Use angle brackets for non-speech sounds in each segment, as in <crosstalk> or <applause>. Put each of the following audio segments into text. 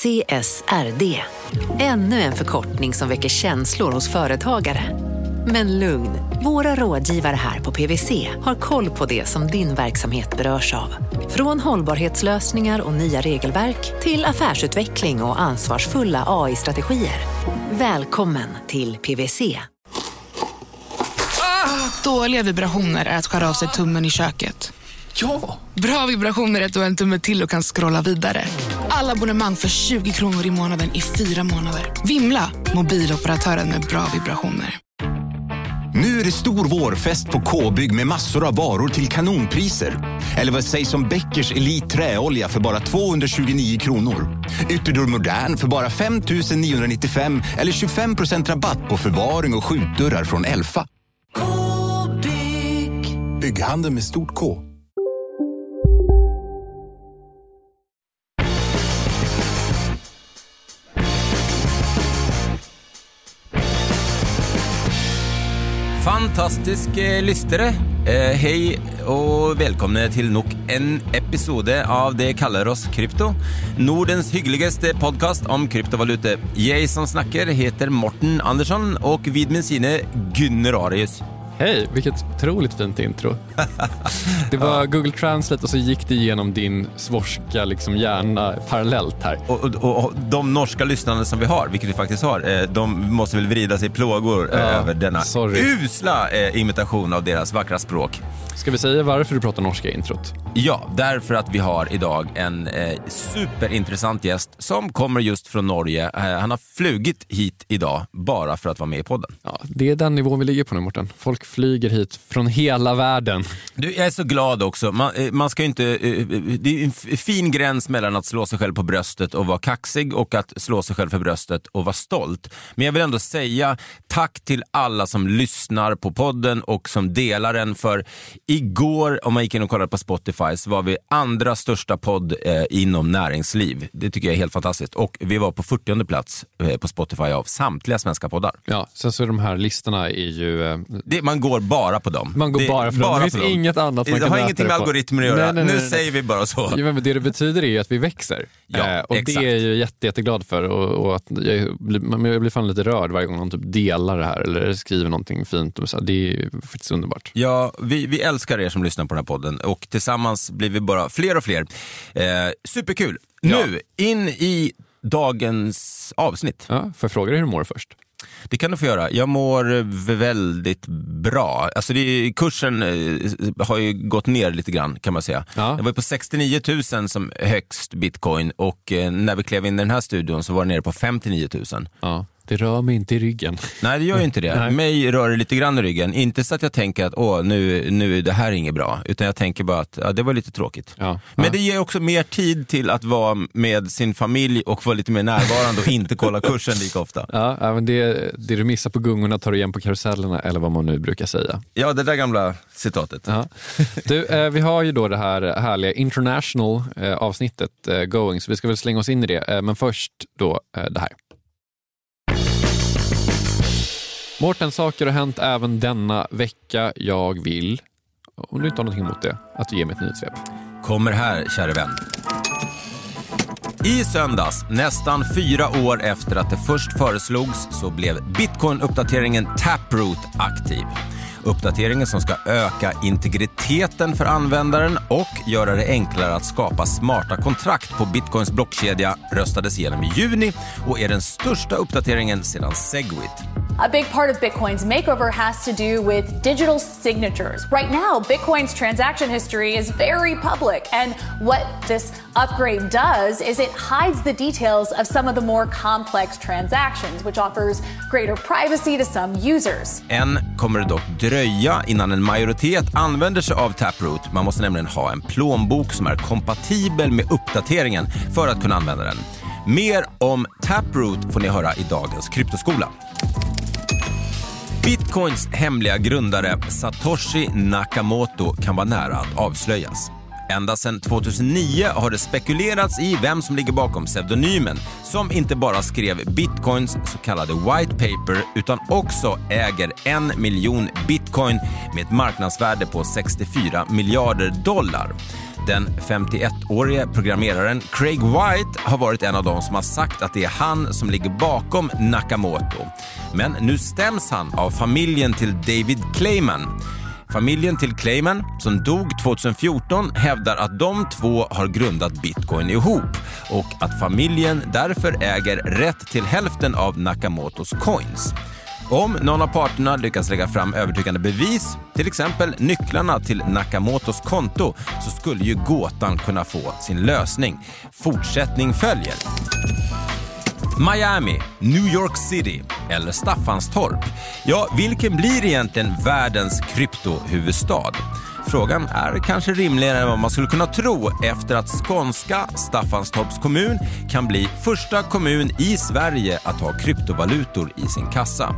CSRD. Ännu en förkortning som väcker känslor hos företagare. Men lugn, våra rådgivare här på PWC har koll på det som din verksamhet berörs av. Från hållbarhetslösningar och nya regelverk till affärsutveckling och ansvarsfulla AI-strategier. Välkommen till PWC. Ah, dåliga vibrationer är att skära av sig tummen i köket. Ja! Bra vibrationer är att du har en tumme till och kan scrolla vidare. Alla abonnemang för 20 kronor i månaden i fyra månader. Vimla! Mobiloperatören med bra vibrationer. Nu är det stor vårfest på K-bygg med massor av varor till kanonpriser. Eller vad sägs om Bäckers Elite Träolja för bara 229 kronor? Ytterdörr Modern för bara 5 995 eller 25% rabatt på förvaring och skjutdörrar från Elfa. K-bygg. Bygghandeln med stort K. Fantastiska eh, lyssnare! lyttere. Eh, hei og velkomne til nok en episode av Det kaller oss krypto. Nordens hyggeligste podkast om kryptovaluta. Jeg som snakker, heter Morten Andersson, og vid min side Gunnar Arius. Hej, vilket otroligt fint intro. Det var Google Translate och så gick det igenom din svorska liksom hjärna parallellt här. Och, och, och de norska lyssnarna som vi har, vilket vi faktiskt har, eh, de måste väl vrida sig i plågor eh, Ja, över denna sorry. usla eh, imitation av deras vackra språk. Ska vi säga varför du pratar norska i introt? Ja, därför att vi har idag en eh, superintressant gäst som kommer just från Norge. Eh, han har flugit hit idag bara för att vara med i podden. Ja, det är den nivån vi ligger på nu Mårten. Folk flyger hit från hela världen. Du, jag är så glad också. Man, eh, man ska inte, eh, det är en fin gräns mellan att slå sig själv på bröstet och vara kaxig och att slå sig själv för bröstet och vara stolt. Men jag vill ändå säga tack till alla som lyssnar på podden och som delar den. För igår, om man gick in och kollade på Spotify, så var vi andra största podd eh, inom näringsliv. Det tycker jag är helt fantastiskt. Och vi var på 40 plats eh, på Spotify av samtliga svenska poddar. Ja, sen så är de här listorna är ju... eh, Det, man går bara på dem. Man går det, bara för dem. Det finns på dem. inget annat man det kan har mäta ingenting det med på. algoritmer att göra. Nej, nej, nej, nu säger vi bara så. Ja, men det det betyder är ju att vi växer. Ja, Eh, och exakt. det är jag jätte, jätteglad för. Och, och att jag, blir, jag blir fan lite rörd varje gång någon typ delar det här eller skriver någonting fint. Och så. Det är faktiskt underbart. Ja, vi, vi älskar er som lyssnar på den här podden och tillsammans blir vi bara fler och fler. Eh, superkul! Nu, in i dagens avsnitt. Ja, jag fråga dig hur du mår först? Det kan du få göra. Jag mår väldigt bra. Alltså det, kursen eh, har ju gått ner lite grann kan man säga. Ja. Jag var på 69 000 som högst bitcoin och eh, när vi klev in i den här studion så var det nere på 59 000. Ja, det rör mig inte i ryggen. Nej, det gör ju inte det. Nej. Mig rör det lite grann i ryggen. Inte så att jag tänker att åh, nu, nu det här är inget bra, utan jag tänker bara att ja, det var lite tråkigt. Ja. Men Ja. det ger också mer tid till att vara med sin familj och vara lite mer närvarande och inte kolla <laughs> kursen lika ofta. Ja, men det, det du missar på gungorna tar du igen på karusellerna eller vad man nu brukar säga. Ja, det där gamla citatet. Ja. Du, eh, vi har ju då det här härliga international eh, avsnittet eh, going, så vi ska väl slänga oss in i det. Eh, men först då eh, det här. Mårten, saker har hänt även denna vecka. Jag vill, om du inte har någonting emot det, att du ger mig ett nyhetssvep. Kommer här, käre vän. I söndags, nästan fyra år efter att det först föreslogs, så blev bitcoin-uppdateringen Taproot aktiv. Uppdateringen som ska öka integriteten för användaren och göra det enklare att skapa smarta kontrakt på bitcoins blockkedja röstades igenom i juni och är den största uppdateringen sedan Segwit. A big part of Bitcoin's makeover has to do with digital signatures. Right now, Bitcoin's transaction history is very public, and what this upgrade does is it hides the details of some of the more complex transactions, which offers greater privacy to some users. Än kommer det dock dröja innan en majoritet använder sig av Taproot. Man måste nämligen ha en plånbok som är kompatibel med uppdateringen för att kunna använda den. Mer om Taproot får ni höra i dagens kryptoskola. Bitcoins hemliga grundare Satoshi Nakamoto kan vara nära att avslöjas. Ända sedan 2009 har det spekulerats i vem som ligger bakom pseudonymen som inte bara skrev bitcoins så kallade white paper utan också äger en miljon bitcoin med ett marknadsvärde på 64 miljarder dollar. Den 51-årige programmeraren Craig White har varit en av dem som har sagt att det är han som ligger bakom Nakamoto. Men nu stäms han av familjen till David Clayman. Familjen till Clayman, som dog 2014, hävdar att de två har grundat bitcoin ihop och att familjen därför äger rätt till hälften av Nakamotos coins. Om någon av parterna lyckas lägga fram övertygande bevis, till exempel nycklarna till Nakamotos konto, så skulle ju gåtan kunna få sin lösning. Fortsättning följer. Miami, New York City eller Staffanstorp? Ja, vilken blir egentligen världens kryptohuvudstad? Frågan är kanske rimligare än vad man skulle kunna tro efter att skånska Staffanstorps kommun kan bli första kommun i Sverige att ha kryptovalutor i sin kassa.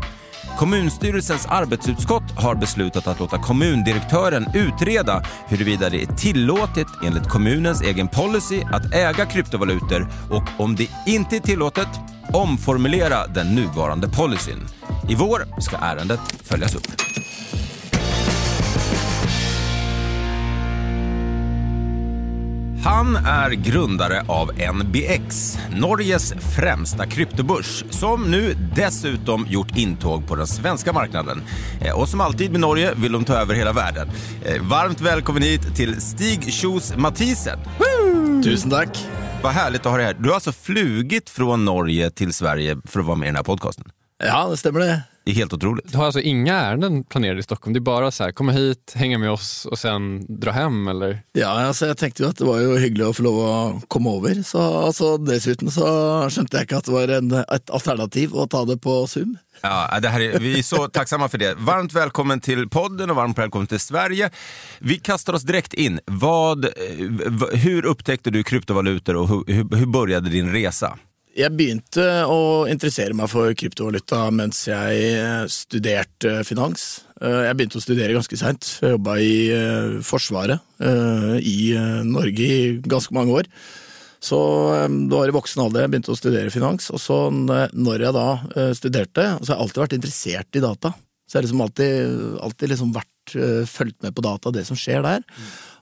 Kommunstyrelsens arbetsutskott har beslutat att låta kommundirektören utreda huruvida det är tillåtet enligt kommunens egen policy att äga kryptovalutor och om det inte är tillåtet omformulera den nuvarande policyn. I vår ska ärendet följas upp. Han är grundare av NBX, Norges främsta kryptobörs, som nu dessutom gjort intåg på den svenska marknaden. Eh, och som alltid med Norge vill de ta över hela världen. Eh, varmt välkommen hit till Stig Kjos Mathisen. Tusen tack. Vad härligt att ha dig här. Du har alltså flugit från Norge till Sverige för att vara med i den här podcasten. Ja, det stämmer det. Det är helt otroligt. Du har alltså inga ärenden planerade i Stockholm? Det är bara så här, komma hit, hänga med oss och sen dra hem eller? Ja, altså, jeg tenkte jo at det var jo hyggelig å få lov å komme over. Så altså, Dessuten så skjønte jeg ikke at det var en, et alternativ å ta det på Zoom. Ja, det här är, vi är så tacksamma för det. Varmt välkommen till podden och varmt välkommen till Sverige. Vi kastar oss direkt in. Vad, eh, hur upptäckte du kryptovalutor och hur, hur började din resa? Jeg begynte å interessere meg for kryptovaluta mens jeg eh, studerte eh, finans. Eh, jeg begynte å studere ganske seint. Jeg jobba i Forsvaret i Norge i ganske mange år. Så eh, det var i voksen alder jeg begynte å studere finans. Og så når jeg da studerte, så har jeg alltid vært interessert i data. Så jeg har liksom alltid, alltid liksom vært fulgt med på data, det som skjer der.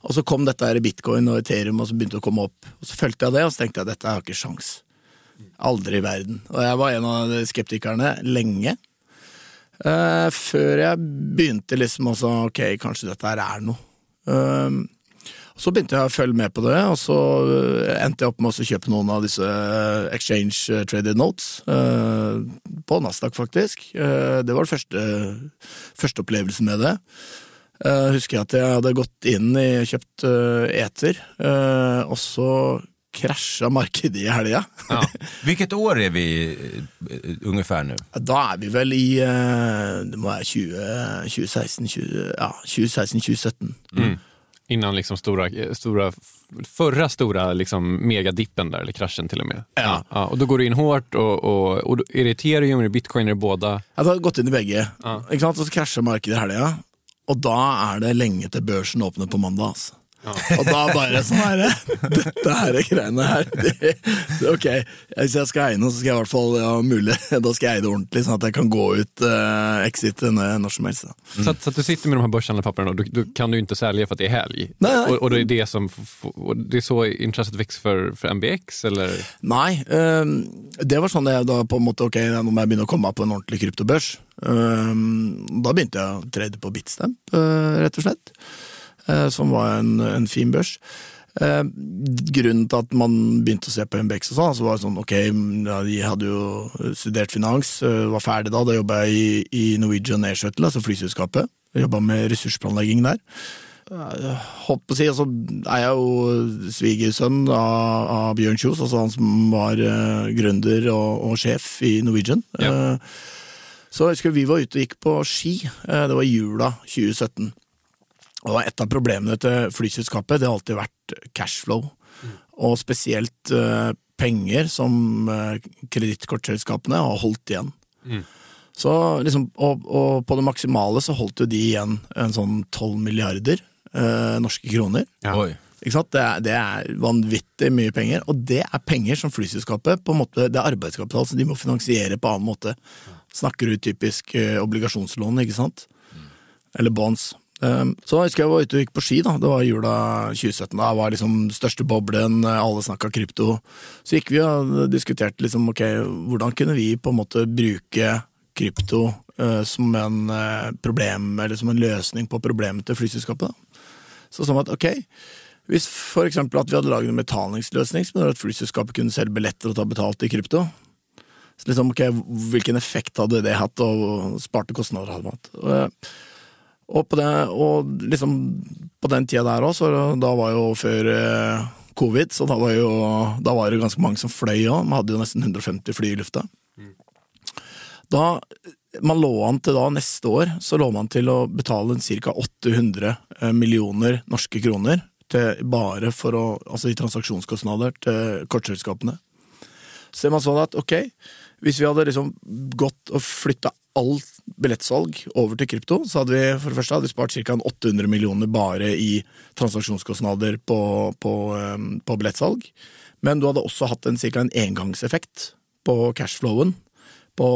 Og så kom dette her i bitcoin og Ethereum, og så begynte det å komme opp. Og så fulgte jeg det, og så tenkte jeg dette har jeg ikke sjans. Aldri i verden. Og jeg var en av skeptikerne lenge. Uh, eh, før jeg begynte liksom også, ok, kanskje dette her er noe. Ehm, uh, så begynte jeg å følge med på det, og så eh, endte jeg opp med å kjøpe noen av disse eh, exchange eh, traded notes. Uh, på Nasdaq, faktisk. Eh, det var den første, første opplevelsen med det. Uh, husker jeg at jeg hadde gått inn i kjøpt uh, eter, eh, og så krasja markedet i helga. Ja. <laughs> Vilket år är vi eh, ungefär nu? Da er vi vel i eh, det være 20, 2016, 20, ja, 2016-2017. Innan liksom stora, stora, förra stora liksom megadippen där, eller kraschen till och med. Ja. Ja, och då går du in hårt och, och, och då- är det ethereum, är det bitcoin, är det båda? Jeg hadde gått inn i begge, Ja. sant? og så krasja markedet i helga. Og da er det lenge til børsen åpner på mandag. Altså. Og da bare sånn her Dette her greiene her det, det, Ok, hvis jeg skal eie noe, så skal jeg i hvert fall ja, mulig, da skal jeg eie det ordentlig, sånn at jeg kan gå ut uh, exit når, når som helst. Da. Så, att, så att du sitter med de här börshandlade papperna och då, då kan du inte sälja för att det är helg. Nej, nej. Och, och, det är det som, det är så intresset växer för, för MBX eller? Nei, ehm, det var sånn jeg da på en måte, ok, nå må jeg begynne å komme meg på en ordentlig kryptobørs. Ehm, da begynte jeg å trade på Bitstamp, eh, rett og slett, som var en, en fin børs. Eh, grunnen til at man begynte å se på MBX og sånn, så var det sånn, ok, jeg hadde jo studert finans, eh, var ferdig da, da jobbet jeg i, i Norwegian Air Shuttle, altså flyselskapet, jobbet med ressursplanlegging der holdt på å si, altså er jeg jo svigersønn av, av Bjørn Kjos, altså han som var uh, gründer og, og sjef i Norwegian. Ja. Eh, så jeg husker vi var ute og gikk på ski, eh, det var jula 2017. Og et av problemene til flyselskapet det har alltid vært cashflow, og spesielt eh, penger som uh, kredittkortselskapene har holdt igjen. Så liksom, og, og på det maksimale så holdt jo de igjen en sånn 12 milliarder eh, norske kroner. Oj. Ikke sant? Det, er, det er vanvittig mye penger, og det er penger som flyselskapet på en måte, Det er arbeidskapital som de må finansiere på annen måte. Snakker du typisk obligasjonslån, ikke sant? Eller bonds. Ehm, så da husker jeg var ute og gikk på ski. da, Det var jula 2017. Da var liksom største boblen, eh, alle snakka krypto. Så gikk vi og diskuterte liksom, ok, hvordan kunne vi på en måte bruke krypto uh, som en uh, problem, eller som en løsning på problemet til flyselskapet. da. Så sånn at ok, hvis for eksempel at vi hadde laget en betalingsløsning som gjorde at flyselskapet kunne selge billetter og ta betalt i krypto, så liksom, ok, hvilken effekt hadde det hatt, og sparte kostnader hadde man hatt. Uh, og, på, det, og liksom på den tida der òg, da var jo før eh, covid, så da var, jo, da var det ganske mange som fløy òg. Man hadde jo nesten 150 fly i lufta. Da man lå an til da neste år, så lå man til å betale ca. 800 eh, millioner norske kroner til, bare for å, altså i transaksjonskostnader til kortselskapene. Så man sånn at ok, hvis vi hadde liksom gått og flytta alt billettsalg over til krypto, så hadde vi for det første hadde vi spart ca. 800 millioner bare i transaksjonskostnader på, på, um, på billettsalg. Men du hadde også hatt en, cirka en engangseffekt på cashflowen på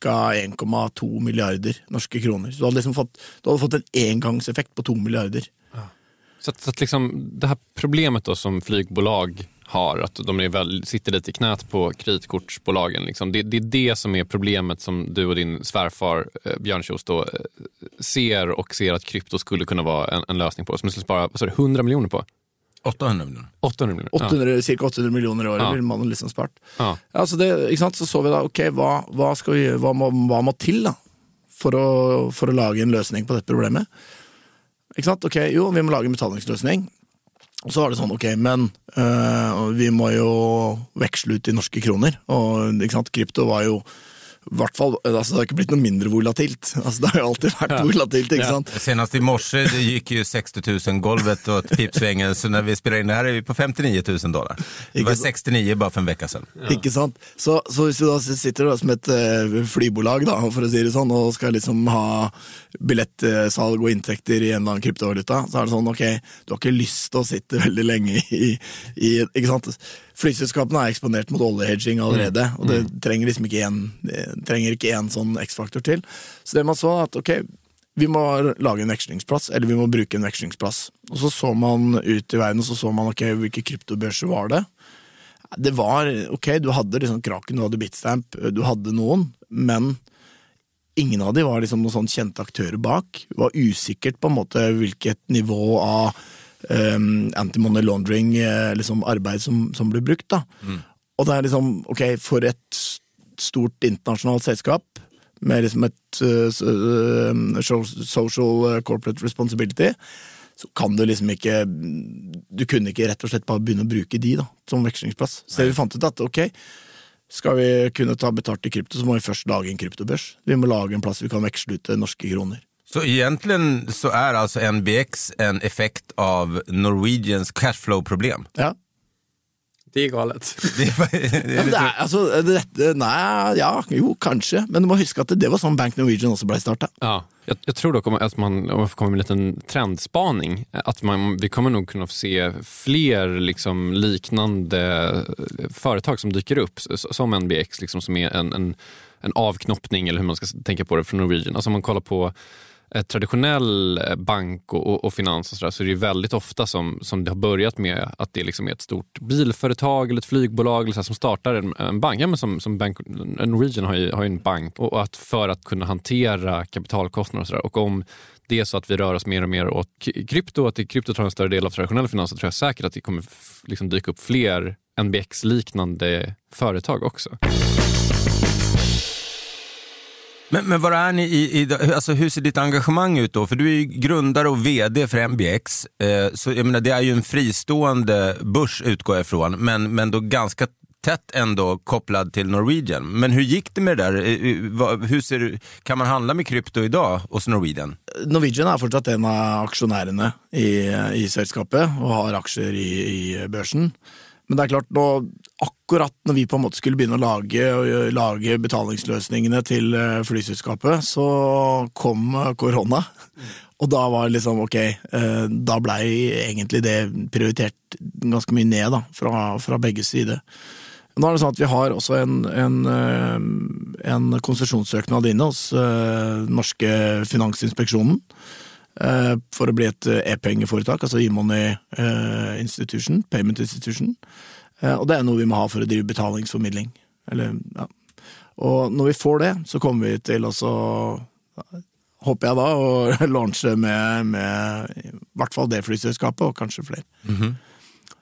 ca. 1,2 milliarder norske kroner. Så du hadde, liksom fått, du hadde fått en engangseffekt på 2 milliarder. Så, att, så att liksom, det här problemet då som flygbolag har, att de är väl, sitter lite i knät på kreditkortsbolagen. Liksom. Det, det, är det som är problemet som du och din svärfar eh, Björn Kjos då, eh, ser och ser att krypto skulle kunna vara en, en lösning på. Som du skulle spara vad 100 miljoner på. 800 miljoner. 800 miljoner. 800, ja. Cirka 800 miljoner i året Ja. vil man liksom spart. Ja. Ja, så, det, ikke sant? så så vi da, ok, hva, hva, skal vi, hva, må, hva må til da, for å, for å lage en løsning på dette problemet? Ikke sant? Ok, jo, vi må lage en betalingsløsning. Og så var det sånn, ok, men øh, vi må jo veksle ut i norske kroner. Og ikke sant, krypto var jo hvert fall, altså Det har ikke blitt noe mindre volatilt. Altså Det har jo alltid vært volatilt. ikke sant? Senast i morse det gick ju 60 000 golvet åt pipsvängen, så när vi spelar in det här är vi på 59 000 dollar. Det var Ikke sant? 69 bara för en vecka sedan. Ikke sant? Så, så hvis du da sitter da som et eh, flybolag, da, for å si det sånn, og skal liksom ha billettsalg og inntekter i en eller annen kryptovaluta, så er det sånn ok, du har ikke lyst til å sitte veldig lenge i, i ikke sant? Flyselskapene er eksponert mot oljehedging allerede, og det trenger liksom ikke en, det trenger ikke en sånn X-faktor til. Så det man så, at ok, vi må lage en vekslingsplass, eller vi må bruke en vekslingsplass. Og så så man ut i verden, og så så man ok, hvilke kryptobørser var det. Det var, ok, du hadde liksom Kraken, du hadde Bitstamp, du hadde noen, men ingen av de var liksom noen sånn kjente aktører bak. Det var usikkert på en måte hvilket nivå av um, anti-money laundering eh, liksom arbeid som, som ble brukt. da. Og det er liksom, ok, for et stort internasjonalt selskap med liksom et uh, uh, social uh, corporate responsibility, så kan du liksom ikke Du kunne ikke rett og slett bare begynne å bruke de da, som vekslingsplass. Så vi fant ut at ok, skal vi kunne ta betalt i krypto, så må vi først lage en kryptobørs. Vi må lage en plass vi kan veksle ut til norske kroner. Så egentligen så är alltså NBX en effekt av Norwegians cashflow-problem. Ja. Det är galet. <laughs> Det är, det är Ja, jo, kanskje. Men du må huske at det var sånn Bank Norwegian også ble starta. Ja, jag, jag tror dock att man, om jag får komma med en liten trendspaning, att man, vi kommer nog kunna få se fler liksom liknande eh, företag som dyker upp, som NBX, liksom, som är en, en, en avknoppning, eller hur man ska tänka på det, från Norwegian. Alltså om man kollar på Eh, traditionell eh, bank och, och, och finans och så, där, så är det ju väldigt ofta som, som det har börjat med att det liksom är ett stort bilföretag eller ett flygbolag eller så här, som startar en, en bank. Ja, men som, som bank Norwegian har ju, har ju en bank och, och att för att kunna hantera kapitalkostnader och så där. Och om det är så att vi rör oss mer och mer åt krypto, att krypto tar en större del av traditionell finans, så tror jag säkert att det kommer liksom dyka upp fler NBX-liknande företag också. Men, men var är ni i, i, alltså hur ser ditt engagemang ut då? För du är ju grundare och VD för MBX, eh, så jag menar, det är ju en fristående börs utgår jag ifrån, men, men då ganska tätt ändå kopplad till Norwegian. Men hur gick det med det där? Eh, eh, hur ser, du- kan man handla med krypto idag hos Norwegian? Norwegian är fortsatt en av aktionärerna i, i sällskapet och har aktier i, i börsen. Men det er klart, nå, akkurat når vi på en måte skulle begynne å lage, øh, lage betalingsløsningene til øh, flyselskapet, så kom øh, korona. Og da var det liksom, ok, da blei egentlig det prioritert ganske mye ned da, fra, fra begge sider. Nå er det sånn at Vi har også en, en, en konsesjonssøknad inne hos norske Finansinspeksjonen eh, for å bli et eh, e-pengeforetak, altså e-money eh, institution, payment institution. Og det er noe vi må ha for å drive betalingsformidling. Eller, ja. Og når vi får det, så kommer vi til å håper jeg da, å <laughs> launche med, med i hvert fall det flyselskapet, og kanskje flere.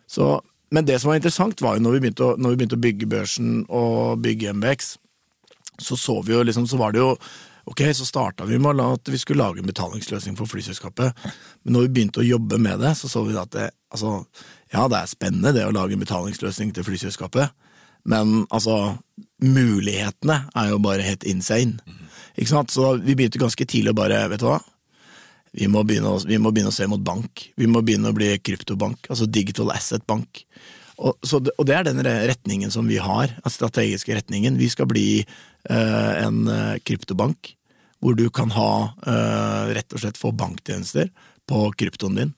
så, men det som var interessant, var jo når vi begynte å, vi begynte å bygge børsen og bygge MBX, så så vi jo liksom, så var det jo Ok, så starta vi med at vi skulle lage en betalingsløsning for flyselskapet. Men når vi begynte å jobbe med det, så så vi at det, altså, ja, det er spennende det å lage en betalingsløsning til flyselskapet, men altså, mulighetene er jo bare helt insane. Ikke sant? Så vi begynte ganske tidlig å bare, vet du hva, vi må, å, vi må begynne å se mot bank. Vi må begynne å bli kryptobank, altså digital asset bank. Og, så det, og det er den retningen som vi har, den strategiske retningen. Vi skal bli eh, en eh, kryptobank, hvor du kan ha eh, rett og slett få banktjenester på kryptoen din.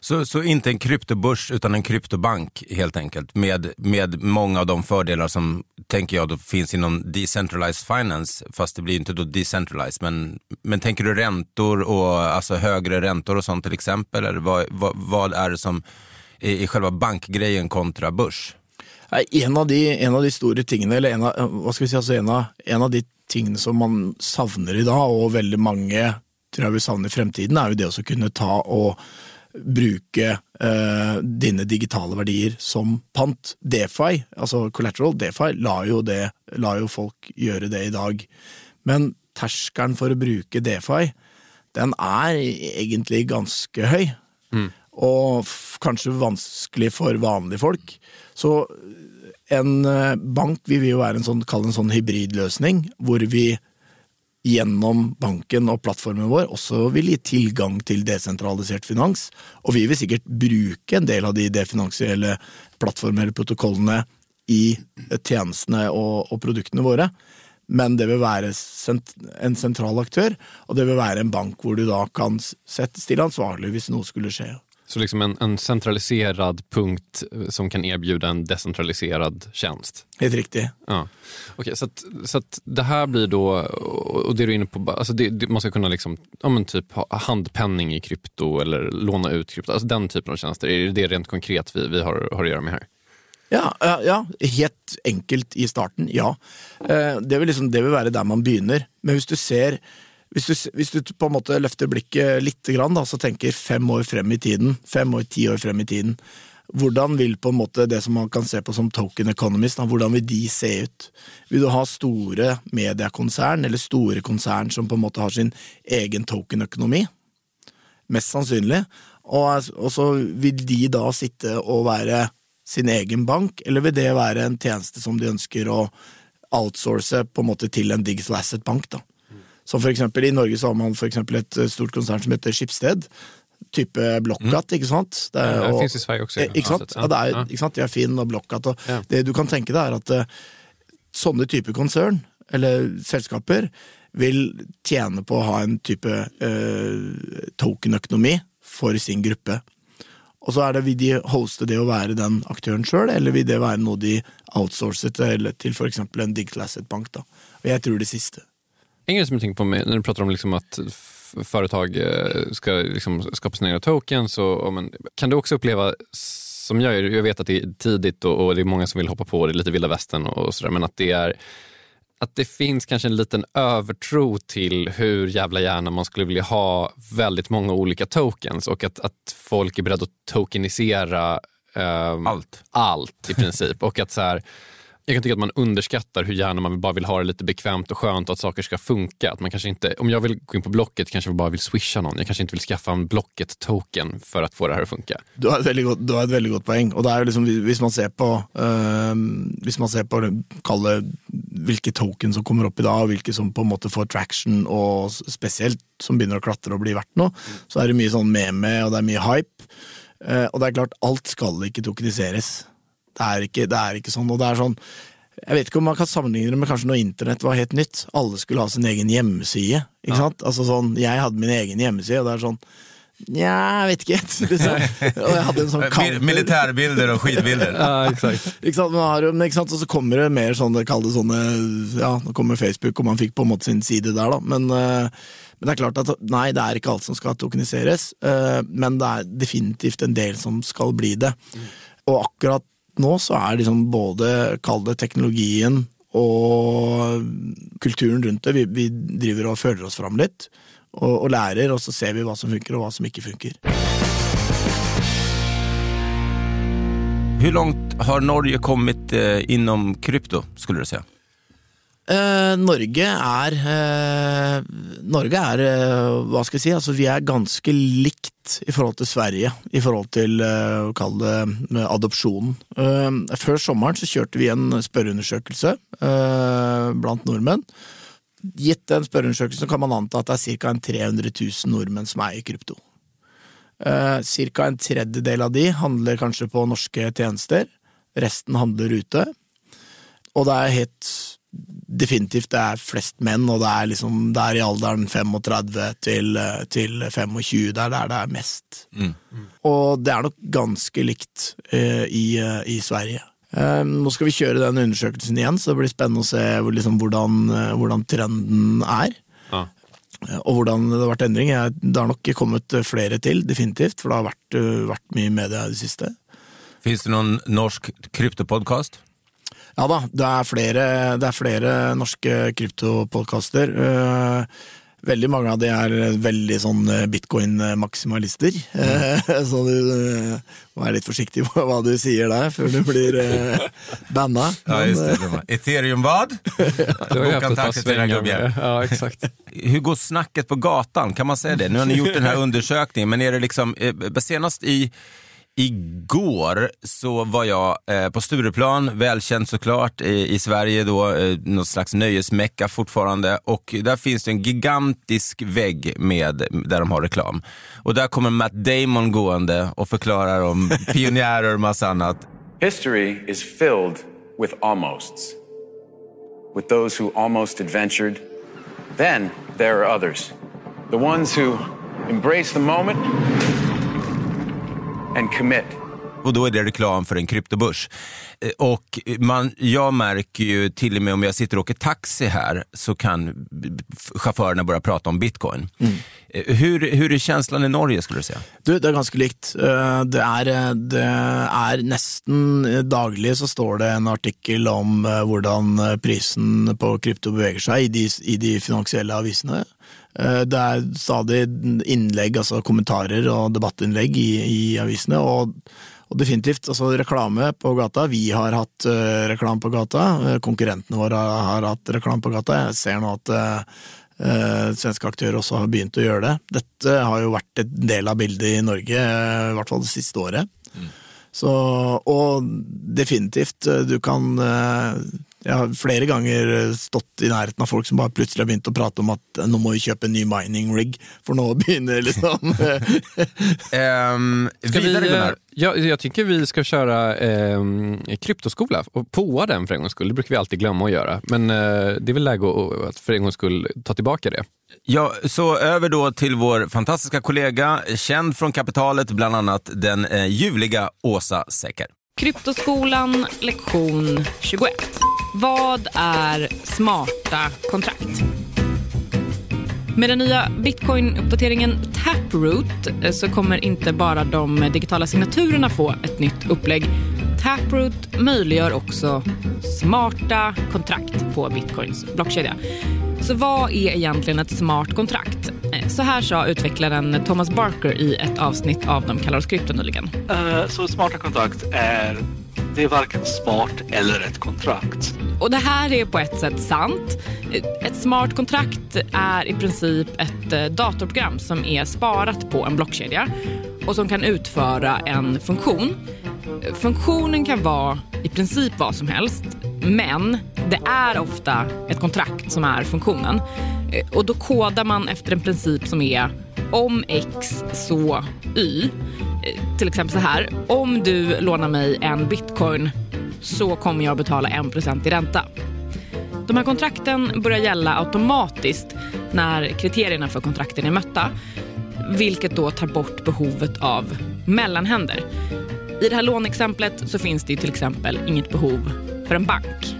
Så, så inte en kryptobörs utan en kryptobank helt enkelt med, med många av de fördelar som tänker jag då finns inom decentralized finance fast det blir inte då decentralized men, men tänker du räntor och alltså högre räntor och sånt till exempel eller vad, vad, vad är det som är, är själva bankgrejen kontra börs? En av, de, en av de store tingene, eller en av, hva skal vi si, altså en, av, en av de tingene som man savner i dag, og veldig mange tror jeg vil savne i fremtiden, er jo det å kunne ta og bruke eh, dine digitale verdier som pant. Defi, altså collateral, Defi, lar jo, det, lar jo folk gjøre det i dag. Men terskelen for å bruke Defi, den er egentlig ganske høy. Og kanskje vanskelig for vanlige folk. Så eh, en eh, bank vi vil jo være en sånn, kall en sånn hybridløsning, hvor vi gjennom banken og plattformen vår også vil gi tilgang til desentralisert finans. Og vi vil sikkert bruke en del av de definansielle plattformene eller protokollene i eh, tjenestene og, og produktene våre. Men det vil være sent, en sentral aktør, og det vil være en bank hvor du da kan settes til ansvarlig hvis noe skulle skje. Så liksom en, en centraliserad punkt som kan erbjuda en decentraliserad tjänst. Helt riktig. Ja. Okej, så att, så att det här blir då, och det du är inne på, alltså det, det, man ska kunna liksom, ja men typ ha handpenning i krypto eller låna ut krypto, alltså den typen av tjänster. Är det det rent konkret vi, vi har, har att göra med här? Ja, ja, helt enkelt i starten, ja. Eh, Det vil, liksom, det vil være der man begynner. Men hvis du ser hvis du, hvis du på en måte løfter blikket litt, da, så tenker fem år frem i tiden, fem år, ti år frem i tiden, hvordan vil på en måte det som man kan se på som token economist, da, hvordan vil de se ut? Vil du ha store mediekonsern, eller store konsern som på en måte har sin egen tokenøkonomi? Mest sannsynlig. Og, og så vil de da sitte og være sin egen bank, eller vil det være en tjeneste som de ønsker å outsource på en måte til en digital asset bank? da? Som for eksempel I Norge så har man for et stort konsern som heter Skipsted. Type Blokkat, ikke sant? Det, er- Ja, det og- finns i Sverige också. Eh, Ikke sant? Ja, det er, ikke sant? De er Finn og Blokkat. Og Ja. Det du kan tenke deg, er at eh, sånne type konsern, eller selskaper, vil tjene på å ha en type eh, tokenøkonomi for sin gruppe. Og så er det, Vil de hoste det å være den aktøren sjøl, eller vil det være noe de outsourcer til, til f.eks. en digital asset bank? da? Og Jeg tror det siste. En grej som jag tänker på med, när du pratar om liksom att företag eh, ska liksom skapa sina egna tokens, och, men, kan du också uppleva, som jag gör, jag vet att det är tidigt och, och det är många som vill hoppa på, det lite vilda västern och, sådär, men att det är att det finns kanske en liten övertro till hur jävla gärna man skulle vilja ha väldigt många olika tokens och att, att folk är beredda att tokenisera ehm, Allt. allt i princip. och att så här, jag kan tycka att man underskattar hur gärna man bara vill ha det lite bekvämt och skönt och att saker ska funka. Att man kanske inte, om jag vill gå in på Blocket kanske jag bara vill swisha någon. Jag kanske inte vill skaffa en Blocket-token för att få det här att funka. Du har ett väldigt gott, du har ett väldigt gott poäng. Och det är liksom, om man ser på, øh, hvis man ser på kall vilka token som kommer upp idag och vilka som på något sätt får traction, och speciellt som börjar klättra och bli värt något, så är det mycket sån meme, och det är mycket hype. Eh, och det är klart, allt ska inte tokeniseras. Det er ikke, det er ikke sånn. Og det er sånn Jeg vet ikke om man kan sammenligne det med kanskje når internett var helt nytt. Alle skulle ha sin egen hjemmeside. Ikke sant? Altså sånn, Jeg hadde min egen hjemmeside, og det er sånn Nja, jeg vet ikke. Liksom. <laughs> Og jeg hadde en sånn <laughs> Mil counter. militärbilder och skitbilder. <laughs> Ja, exakt. Ikke sant? Men, har, ikke sant? Og så kommer det mer sånn, det kalles sånne Ja, nå kommer Facebook, og man fikk på en måte sin side der, da. Men, eh, men det er klart at nei, det er ikke alt som skal tokeniseres. eh, men det er definitivt en del som skal bli det. Og akkurat nå så er liksom både, kall det teknologien og kulturen rundt det, vi, vi driver og føler oss fram litt. Og, og lærer, og så ser vi hva som funker og hva som ikke funker. Hur långt har Norge kommit eh, inom krypto, skulle du säga? Eh, Norge er eh, Norge er, eh, hva skal jeg si, altså vi er ganske likt i forhold til Sverige, i forhold til eh, å kalle det adopsjonen. Eh, før sommeren så kjørte vi en spørreundersøkelse eh, blant nordmenn. Gitt den spørreundersøkelsen kan man anta at det er ca. 300 000 nordmenn som eier krypto. Eh, Ca. en tredjedel av de handler kanskje på norske tjenester, resten handler ute. Og det er helt definitivt det er flest menn, og det er liksom det er i alderen 35 til, til 25, det er der det er mest. Og det er nok ganske likt eh, i, eh, i Sverige. Eh, nå skal vi kjøre den undersøkelsen igjen, så det blir spennende å se liksom, hvordan, eh, hvordan trenden er. Ja. Eh, Og hvordan det har vært endring. Det har nok kommet flere til, definitivt, for det har vært, vært mye i media i det siste. Finns det någon norsk kryptopodcast? Ja da, det er flere, det er flere norske kryptopodkaster. Eh, Veldig mange av de er veldig sånn bitcoin-maksimalister. <laughs> Så du eh, må være litt forsiktig på hva du sier der, før du blir eh, banna. Ja, just det. Ethereum vad? <laughs> Till. Ja, exakt. <laughs> Hur går snacket på gatan? Kan man säga det? Nu har ni gjort den här undersökningen, men är det liksom, eh, senast i Igår så var jag eh, på Stureplan, välkänt såklart, i, i Sverige då, eh, något slags nöjesmecka fortfarande. Och där finns det en gigantisk vägg med, där de har reklam. Och där kommer Matt Damon gående och förklarar om <laughs> pionjärer och massa annat. History is filled with almosts. With those who almost adventured. Then there are others. The ones who embrace the moment and commit. Och då är det reklam för en kryptobörs. Eh, Och man, jag märker ju till och med om jag sitter och åker taxi här så kan chaufförerna börja prata om bitcoin. Eh, Hur, hur är känslan i Norge skulle du säga? Du, det er ganske likt. Eh, Det eh, det er nesten daglig så står det en artikkel om eh, prisen på krypto beveger seg i de, i de finansielle avisene. Eh, Det er stadig innlegg, altså kommentarer og debattinnlegg i, i avisene, og, og definitivt altså reklame på gata. Vi har hatt eh, reklame på gata, eh, konkurrentene våre har, har hatt reklame på gata. Jeg ser nå at eh, Eh, svenske aktører også har begynt å gjøre det. Dette har jo vært en del av bildet i Norge, eh, i hvert fall det siste året. Så, og definitivt, du kan eh, Jeg har flere ganger eh, stått i nærheten av folk som bare plutselig har begynt å prate om at eh, nå må vi kjøpe en ny mining rig, for nå <laughs> begynner liksom Ehm, Ska vi, vidare Gunnar. jag, jag tycker vi ska köra eh, kryptoskola och påa den för en gångs skull. Det brukar vi alltid glömma att göra. Men eh, det är väl läge att- att för en gångs skull ta tillbaka det. Ja, så över då till vår fantastiska kollega, känd från kapitalet, bland annat den eh, ljuvliga Åsa Secker. Kryptoskolan lektion 21. Vad är smarta kontrakt? Med den nya bitcoin-uppdateringen Taproot eh, så kommer inte bara de digitala signaturerna få ett nytt upplägg. Taproot möjliggör också smarta kontrakt på bitcoins blockkedja. Så vad är egentligen ett smart kontrakt? Så här sa utvecklaren Thomas Barker i ett avsnitt av De kallar oss krypto nyligen. Eh, Så smarta kontrakt är, det är varken smart eller ett kontrakt. Och det här är på ett sätt sant. Ett smart kontrakt är i princip ett eh, datorprogram som är sparat på en blockkedja och som kan utföra en funktion. Funktionen kan vara i princip vad som helst, men det är ofta ett kontrakt som är funktionen. Eh, och då kodar man efter en princip som är om x så y. Eh, till exempel så här, om du lånar mig en bitcoin så kommer jag betala 1% i ränta. De här kontrakten börjar gälla automatiskt när kriterierna för kontrakten är mötta. vilket då tar bort behovet av mellanhänder. I det här lånexemplet så finns det till exempel inget behov för en bank.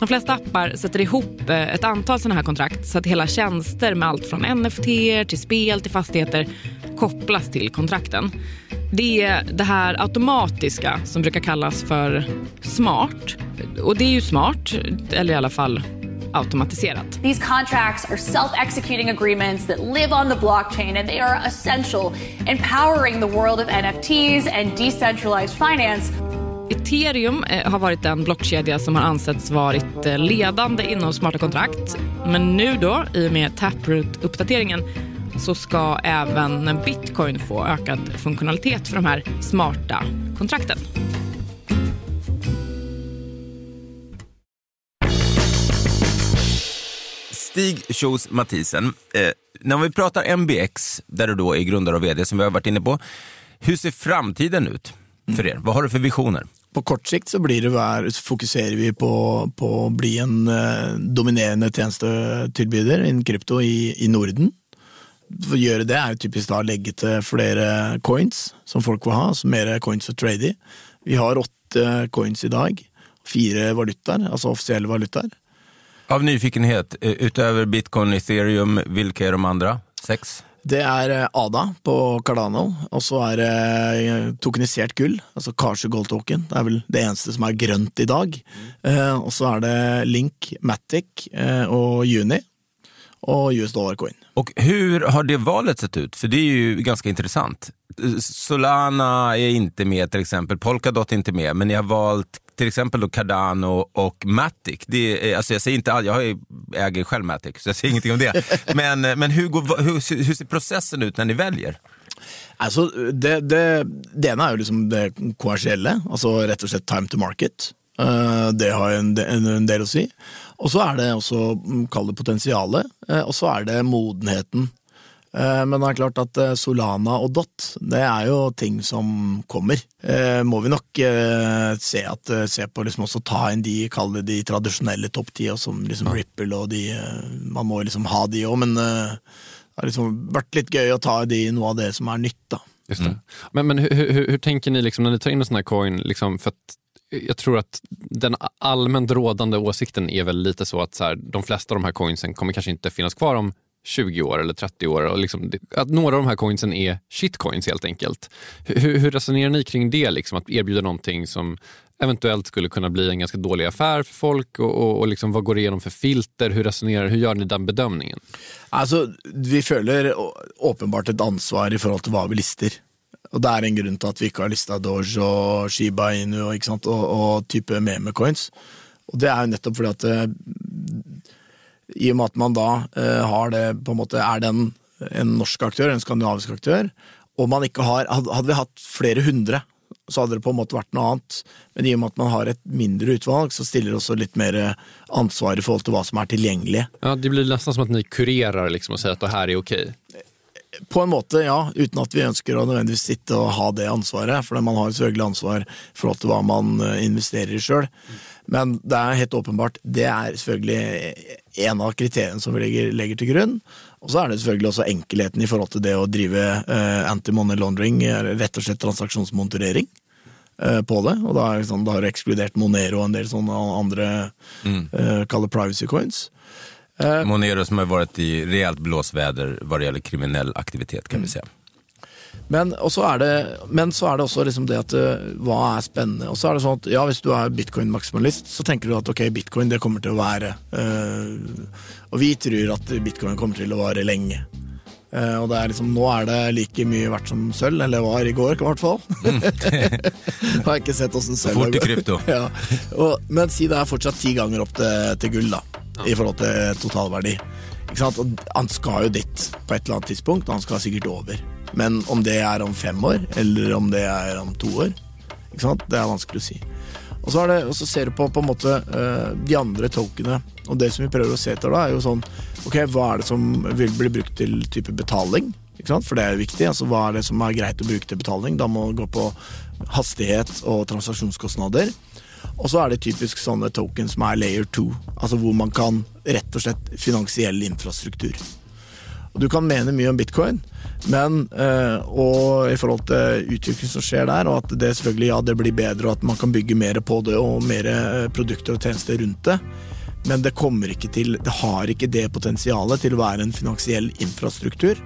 De flesta appar sätter ihop eh, ett antal sådana här kontrakt så att hela tjänster med allt från NFT till spel till fastigheter kopplas till kontrakten. Det är det här automatiska som brukar kallas för smart. Och det är ju smart, eller i alla fall automatiserat. These contracts are self-executing agreements that live on the blockchain and they are essential empowering the world of NFTs and decentralized finance. Ethereum eh, har varit den blockkedja som har ansetts varit eh, ledande inom smarta kontrakt. Men nu då, i och med Taproot-uppdateringen, så ska även bitcoin få ökad funktionalitet för de här smarta kontrakten. Stig Kjos Mathisen, eh, när vi pratar MBX, där du då är grundare och vd som vi har varit inne på. Hur ser framtiden ut för er? Vad har du för visioner? På kort sikt så blir det vär, fokuserer vi på, på å bli en eh, dominerende tjenestetilbyder innen krypto i, i Norden. For å gjøre det er typisk da å legge til flere coins som folk vil ha, så mer coins å trade i. Vi har åtte coins i dag, fire valutaer, altså offisielle valutaer. Av nyfikenhet, eh, utöver bitcoin, ethereum, vilka är de andra? Sex? Det er eh, ADA på Cardano, og så er det eh, tokenisert gull, altså Karse Gold Token. Det er vel det eneste som er grønt i dag. Eh, og så er det Link, Matic og Juni och US dollar coin. Och hur har det valet sett ut? För det är ju ganska intressant. Solana är inte med till exempel, Polkadot är inte med, men ni har valt till exempel då Cardano och Matic. Det är, alltså jag, säger inte, jag äger själv Matic, så jag säger ingenting om det. <laughs> Men, men hur, går, hur, hur ser processen ut när ni väljer? Altså, det, det, det ene er jo liksom det kommersielle, altså rett og slett time to market. Uh, det har en, en, en del å si. Og så er det også, mm, kall det potensialet, uh, og så er det modenheten. Uh, men det er klart at Solana og Dot, det er jo ting som kommer. Må vi nok se, at, se på liksom også ta inn de, kall det de tradisjonelle topp ti, som liksom Ripple og de Man må liksom ha de òg, men det har liksom vært litt gøy å ta de noe av det som er nytt, da. Just det. Men, men hur, hur, hur tänker ni liksom, när ni tar in en sån här coin? Liksom, för jag tror att den allmänt rådande åsikten är väl lite så att så här, de flesta av de här coinsen kommer kanske inte finnas kvar om 20 år eller 30 år. Och liksom, att några av de här coinsen är shitcoins helt enkelt. Hur, hur resonerar ni kring det? Liksom, att erbjuda någonting som eventuellt skulle kunna bli en ganska dålig affär för folk och, och, och liksom, vad går det igenom för filter? Hur resonerar Hur gör ni den bedömningen? Alltså, vi följer uppenbart ett ansvar i förhållande till vad vi listar. Och det är en grund till att vi inte har listat Doge och Shiba Inu och, och, Og, typ med type memecoins. Och det är jo nettopp fordi at eh, i og med at man da eh, har det på en måte Er den en norsk aktør, en skandinavisk aktør, og man ikke har Hadde vi hatt flere hundre, så hadde det på en måte vært noe annet. Men i og med at man har et mindre utvalg, så stiller det også litt mer ansvar i forhold til hva som er tilgjengelig. Ja, Det blir nesten som at ni kurerer liksom, og sier at det her er ok? På en måte, ja, uten at vi ønsker å nødvendigvis sitte og ha det ansvaret. For man har selvfølgelig ansvar i forhold til hva man investerer i sjøl. Men det er helt åpenbart, det er selvfølgelig en av kriteriene som vi legger, legger til grunn. Og så er det selvfølgelig også enkelheten i forhold til det å drive uh, anti-money laundering, rett og slett transaksjonsmonitorering uh, på det. Og da, liksom, da har du ekskludert Monero og en del sånne andre mm. uh, kaller privacy coins. Monero som har varit i rejält blåsväder vad det gäller kriminell aktivitet kan vi säga. Men, så er det, men så er det også liksom det at hva er spennende. Og så er det sånn at ja, Hvis du er bitcoin-maksimalist, så tenker du at ok, bitcoin det kommer til å være øh, Og vi tror at bitcoin kommer til å vare lenge. Uh, og det er liksom, Nå er det like mye verdt som sølv, eller var i går i hvert fall. <laughs> har ikke sett åssen sølv Fort i krypto. <laughs> ja. og, men si det er fortsatt ti ganger opp til, til gull, da, ja. i forhold til totalverdi. Ikke sant? Og han skal jo dit på et eller annet tidspunkt, og han skal sikkert over. Men om det er om fem år, eller om det er om to år, ikke sant? det er vanskelig å si. Og så, det, og så ser du på, på en måte eh, de andre tolkene. og det som vi prøver å se etter da, er jo sånn Ok, hva er det som vil bli brukt til type betaling? Ikke sant? For det er viktig. altså Hva er det som er greit å bruke til betaling? Da må man gå på hastighet og transaksjonskostnader. Og så er det typisk sånne tokens som er layer two, altså hvor man kan rett og slett finansiell infrastruktur. Og du kan mene mye om bitcoin, men eh, og i forhold til utviklingen som skjer der, og at det selvfølgelig ja, det blir bedre, og at man kan bygge mer på det og mer eh, produkter og tjenester rundt det. Men det kommer ikke til Det har ikke det potensialet til å være en finansiell infrastruktur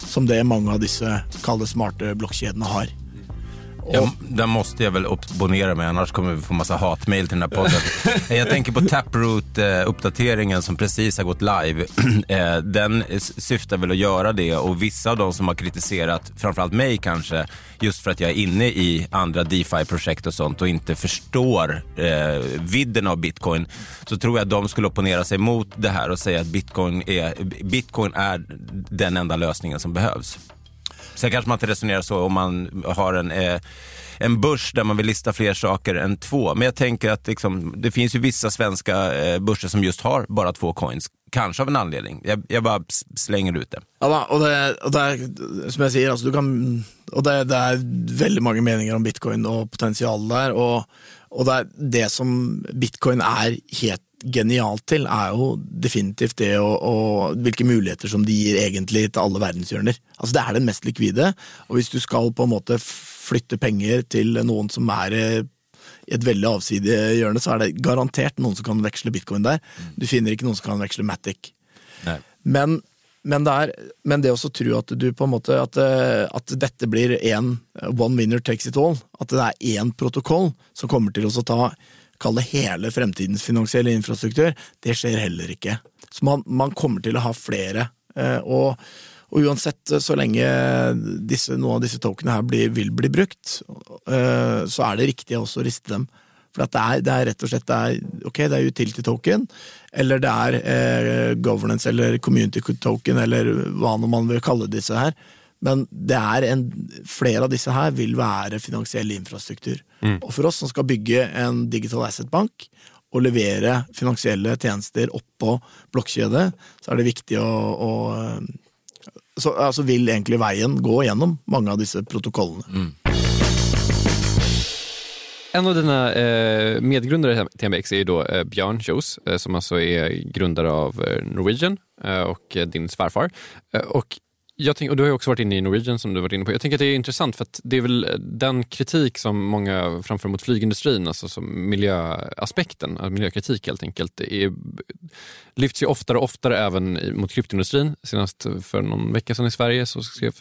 som det mange av disse kalde smarte blokkjedene har. Ja, där måste jag väl opponera mig, annars kommer vi få massa hatmail till den här podden. <laughs> jag tänker på Taproot-uppdateringen som precis har gått live. <clears throat> Eh, den syftar väl att göra det och vissa av de som har kritiserat, framförallt mig kanske, just för att jag är inne i andra DeFi-projekt och sånt och inte förstår eh, vidden av bitcoin, så tror jag att de skulle opponera sig mot det här och säga att bitcoin är, bitcoin är den enda lösningen som behövs. Sen kanske man inte resonerar så om man har en, eh, en börs där man vill lista fler saker än två. Men jag tänker att liksom, det finns ju vissa svenska eh, börser som just har bara två coins. Kanske av en anledning. Jag, jag bara slänger ut det. Ja, och det, och det som jag säger, alltså, du kan, och det, det är väldigt många meningar om bitcoin och potential där. Och, och det, är det som bitcoin är helt genialt til, er jo definitivt det og, og hvilke muligheter som de gir egentlig til alle verdenshjørner. Altså Det er den mest likvide, og hvis du skal på en måte flytte penger til noen som er i et veldig avsidig hjørne, så er det garantert noen som kan veksle bitcoin der. Du finner ikke noen som kan veksle Matic. Men, men, det er, men det også tro at du på en måte at, at dette blir én one winner takes it all, at det er én protokoll som kommer til å ta kall det hele fremtidens finansielle infrastruktur, det skjer heller ikke. Så man, man kommer til å ha flere. Eh, og, og uansett, eh, så lenge disse, noen av disse tokenene her blir, vil bli brukt, eh, så er det riktig også å riste dem. For det er, det, er, rett og slett det er, ok, det er utility token, eller det er eh, governance eller community token, eller hva nå man vil kalle disse her. Men det er en, flere av disse her vil være finansiell infrastruktur. Mm. Og for oss som skal bygge en digital asset bank og levere finansielle tjenester oppå blokkjede, så er det viktig å, å så altså vil egentlig veien gå gjennom mange av disse protokollene. Mm. En av dina eh, medgrundare till MBX är ju då eh, Björn Kjos eh, som alltså är grundare av eh, Norwegian eh, och eh, din svärfar. och jag tänk, och du har ju också varit inne i Norwegian som du varit inne på. Jag tänker att det är intressant för att det är väl eh, den kritik som många framför mot flygindustrin, alltså som miljöaspekten, eh, miljökritik helt enkelt, är, lyfts ju oftare och oftare även mot kryptoindustrin. Senast för någon vecka sedan i Sverige så skrev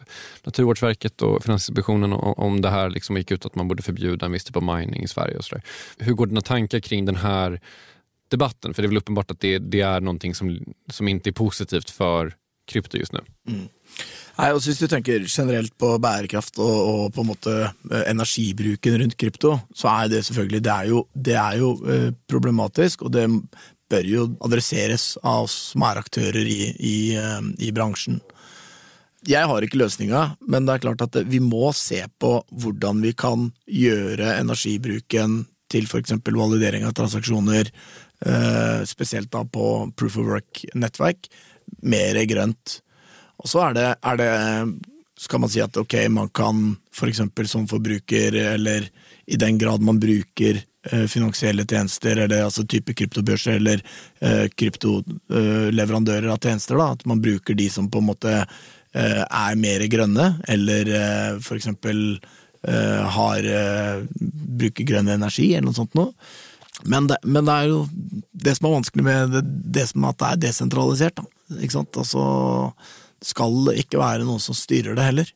Naturvårdsverket och Finansinspektionen om det här liksom gick ut att man borde förbjuda en viss typ av mining i Sverige. och sådär. Hur går dina tankar kring den här debatten? För det är väl uppenbart att det, det är någonting som, som inte är positivt för krypto just nu. Mm. Nei, og Hvis du tenker generelt på bærekraft og, og, på en eh, måte energibruken rundt krypto, så er det selvfølgelig det er jo, det er jo eh, problematisk, og det bør jo adresseres av oss som er aktører i, i, eh, i bransjen. Jeg har ikke løsninga, men det er klart at vi må se på hvordan vi kan gjøre energibruken til f.eks. validering av transaksjoner, eh, spesielt da på proof of work-nettverk, mer grönt. Och så är det, är det, skal man si att okay, man kan för exempel som förbrukare eller i den grad man brukar eh, finansiella tjänster eller alltså typ kryptobörser eller eh, kryptoleverandører eh, av tjänster, då, att man brukar de som på en måte eh, är mer gröna eller eh, för exempel eh, har eh, brukar grön energi, eller något sånt Nå. Men det, men det, är ju det som är vanskligt med det, det som att det är decentraliserat. Då. Ikke sant? Altså, skal det ikke være noen som styrer det heller.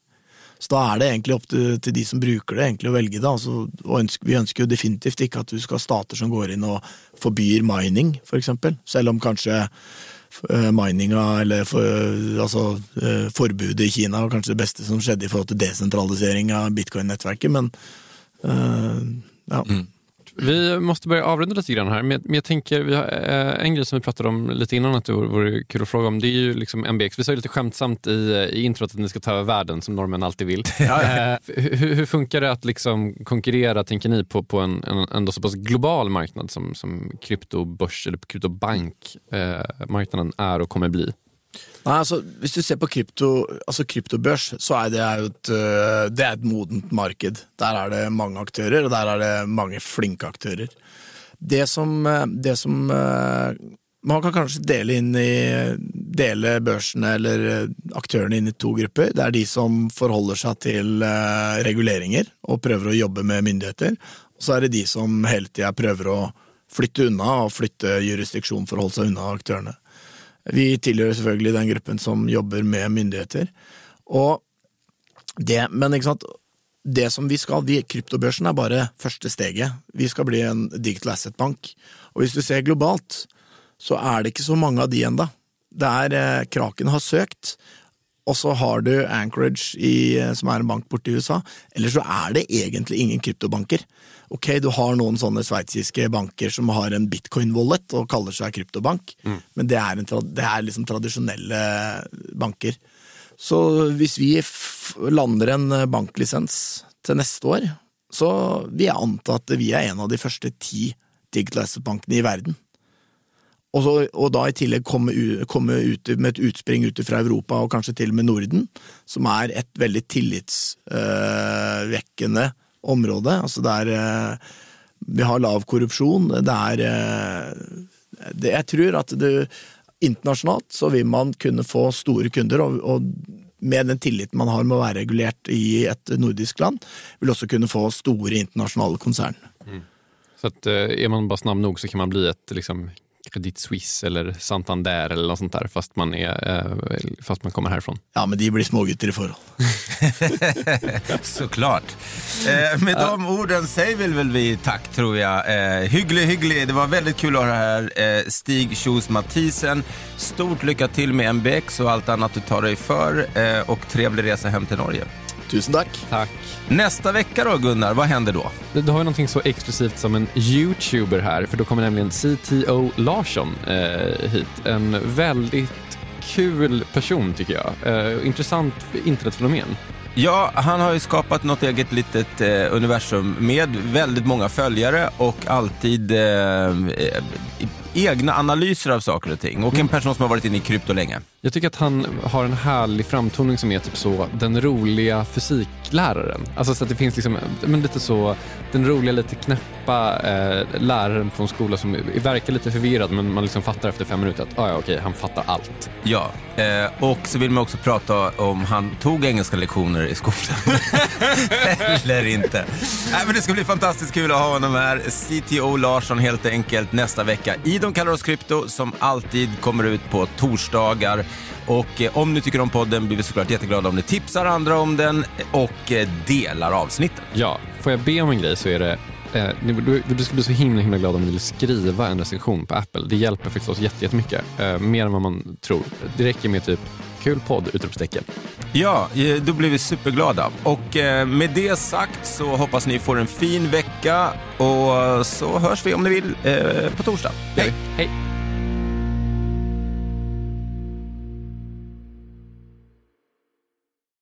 Så da er det egentlig opp til, til de som bruker det, egentlig å velge det. Altså, ønsker, vi ønsker jo definitivt ikke at du skal ha stater som går inn og forbyr mining, for eksempel. Selv om kanskje eh, mininga, eller for, eh, altså, eh, forbudet i Kina var kanskje det beste som skjedde i forhold til desentralisering av bitcoin-nettverket, men uh, ja. Mm. Vi måste börja avrunda lite grann här, men jag tänker, vi har, eh, en grej som vi pratade om lite innan att det vore kul att fråga om, det är ju liksom MBX. Vi sa ju lite skämtsamt i, i introt att ni ska ta över världen som norrmän alltid vill. <laughs> Ja, ja. Eh, hur, hur, funkar det att liksom konkurrera, tänker ni, på, på en, en ändå så pass global marknad som, som kryptobörs eller kryptobankmarknaden eh, är och kommer bli? Nei, altså, Hvis du ser på krypto, altså kryptobørs, så er det jo et, eh, det er et modent marked. Der er det mange aktører, og der er det mange flinke aktører. Det som, eh, det som eh, Man kan kanskje dele inn i dele børsene eller aktørene inn i to grupper. Det er de som forholder seg til reguleringer og prøver å jobbe med myndigheter. Og så er det de som hele tida prøver å flytte unna og flytte jurisdiksjon for å holde seg unna aktørene. Vi tilhører selvfølgelig den gruppen som jobber med myndigheter. Og det, men ikke sant, det som vi skal, vi, kryptobørsen er bare første steget. Vi skal bli en digital asset-bank. Og hvis du ser globalt, så er det ikke så mange av de enda. Der eh, Kraken har søkt, og så har du Anchorage, i, eh, som er en bank borte i USA. Eller så er det egentlig ingen kryptobanker. Ok, du har noen sånne sveitsiske banker som har en bitcoin-wallet og kaller seg kryptobank, men det er, det er liksom tradisjonelle banker. Så hvis vi lander en eh, banklisens til neste år, så vil jeg anta at vi er en av de første ti digital asset-bankene i verden. Og, så, og da i tillegg komme, ut med et utspring ut fra Europa og kanskje til og med Norden, som er et veldig tillitsvekkende område. Altså det er eh, Vi har lav korrupsjon. Det er eh, det, Jeg tror at du internasjonalt så vil man kunne få store kunder, og, og med den tilliten man har med å være regulert i et nordisk land, vil også kunne få store internasjonale konsern. Mm. Så att, är eh, man bara snabb nog så kan man bli ett liksom, Credit Suisse eller Santander eller något sånt där fast man, är, eh, fast man kommer härifrån. Ja, men de blir smågutter i forhold. <laughs> Såklart. Eh, med de orden säger väl, väl vi tack tror jag. Eh, hygglig, hygglig. Det var väldigt kul att ha dig här. Eh, Stig Kjos Mathisen. Stort lycka till med MBX och allt annat du tar dig för. Eh, och trevlig resa hem till Norge. Tusen tack. Tack. Nästa vecka då Gunnar, vad händer då? Du har ju någonting så exklusivt som en YouTuber här, för då kommer nämligen CTO Larsson eh, hit. En väldigt kul person tycker jag. Eh, intressant internetfenomen. Ja, han har ju skapat något eget litet eh, universum med väldigt många följare och alltid eh, eh, egna analyser av saker och ting. Och en person som har varit inne i krypto länge. Jag tycker att han har en härlig framtoning som är typ så den roliga fysikläraren. Alltså så att det finns liksom, men lite så den roliga, lite knäppa eh, läraren från skolan som verkar lite förvirrad men man liksom fattar efter fem minuter att ah, ja, okej, han fattar allt. Ja, eh, och så vill man också prata om han tog engelska lektioner i skolan. <laughs> Eller inte. Nej, men det ska bli fantastiskt kul att ha honom här. CTO Larsson helt enkelt nästa vecka i De kallar oss krypto som alltid kommer ut på torsdagar. Och eh, om ni tycker om podden blir vi såklart jätteglada om ni tipsar andra om den och eh, delar avsnitten. Ja, får jag be om en grej så är det eh, du, du skulle bli så himla, himla glad om ni ville skriva en recension på Apple. Det hjälper faktiskt oss jätte- jättemycket. Eh, mer än vad man tror. Det räcker med typ kul podd, utropstecken. Ja, eh, då blir vi superglada. Och eh, med det sagt så hoppas ni får en fin vecka och så hörs vi om ni vill eh, på torsdag. Hej! Hej!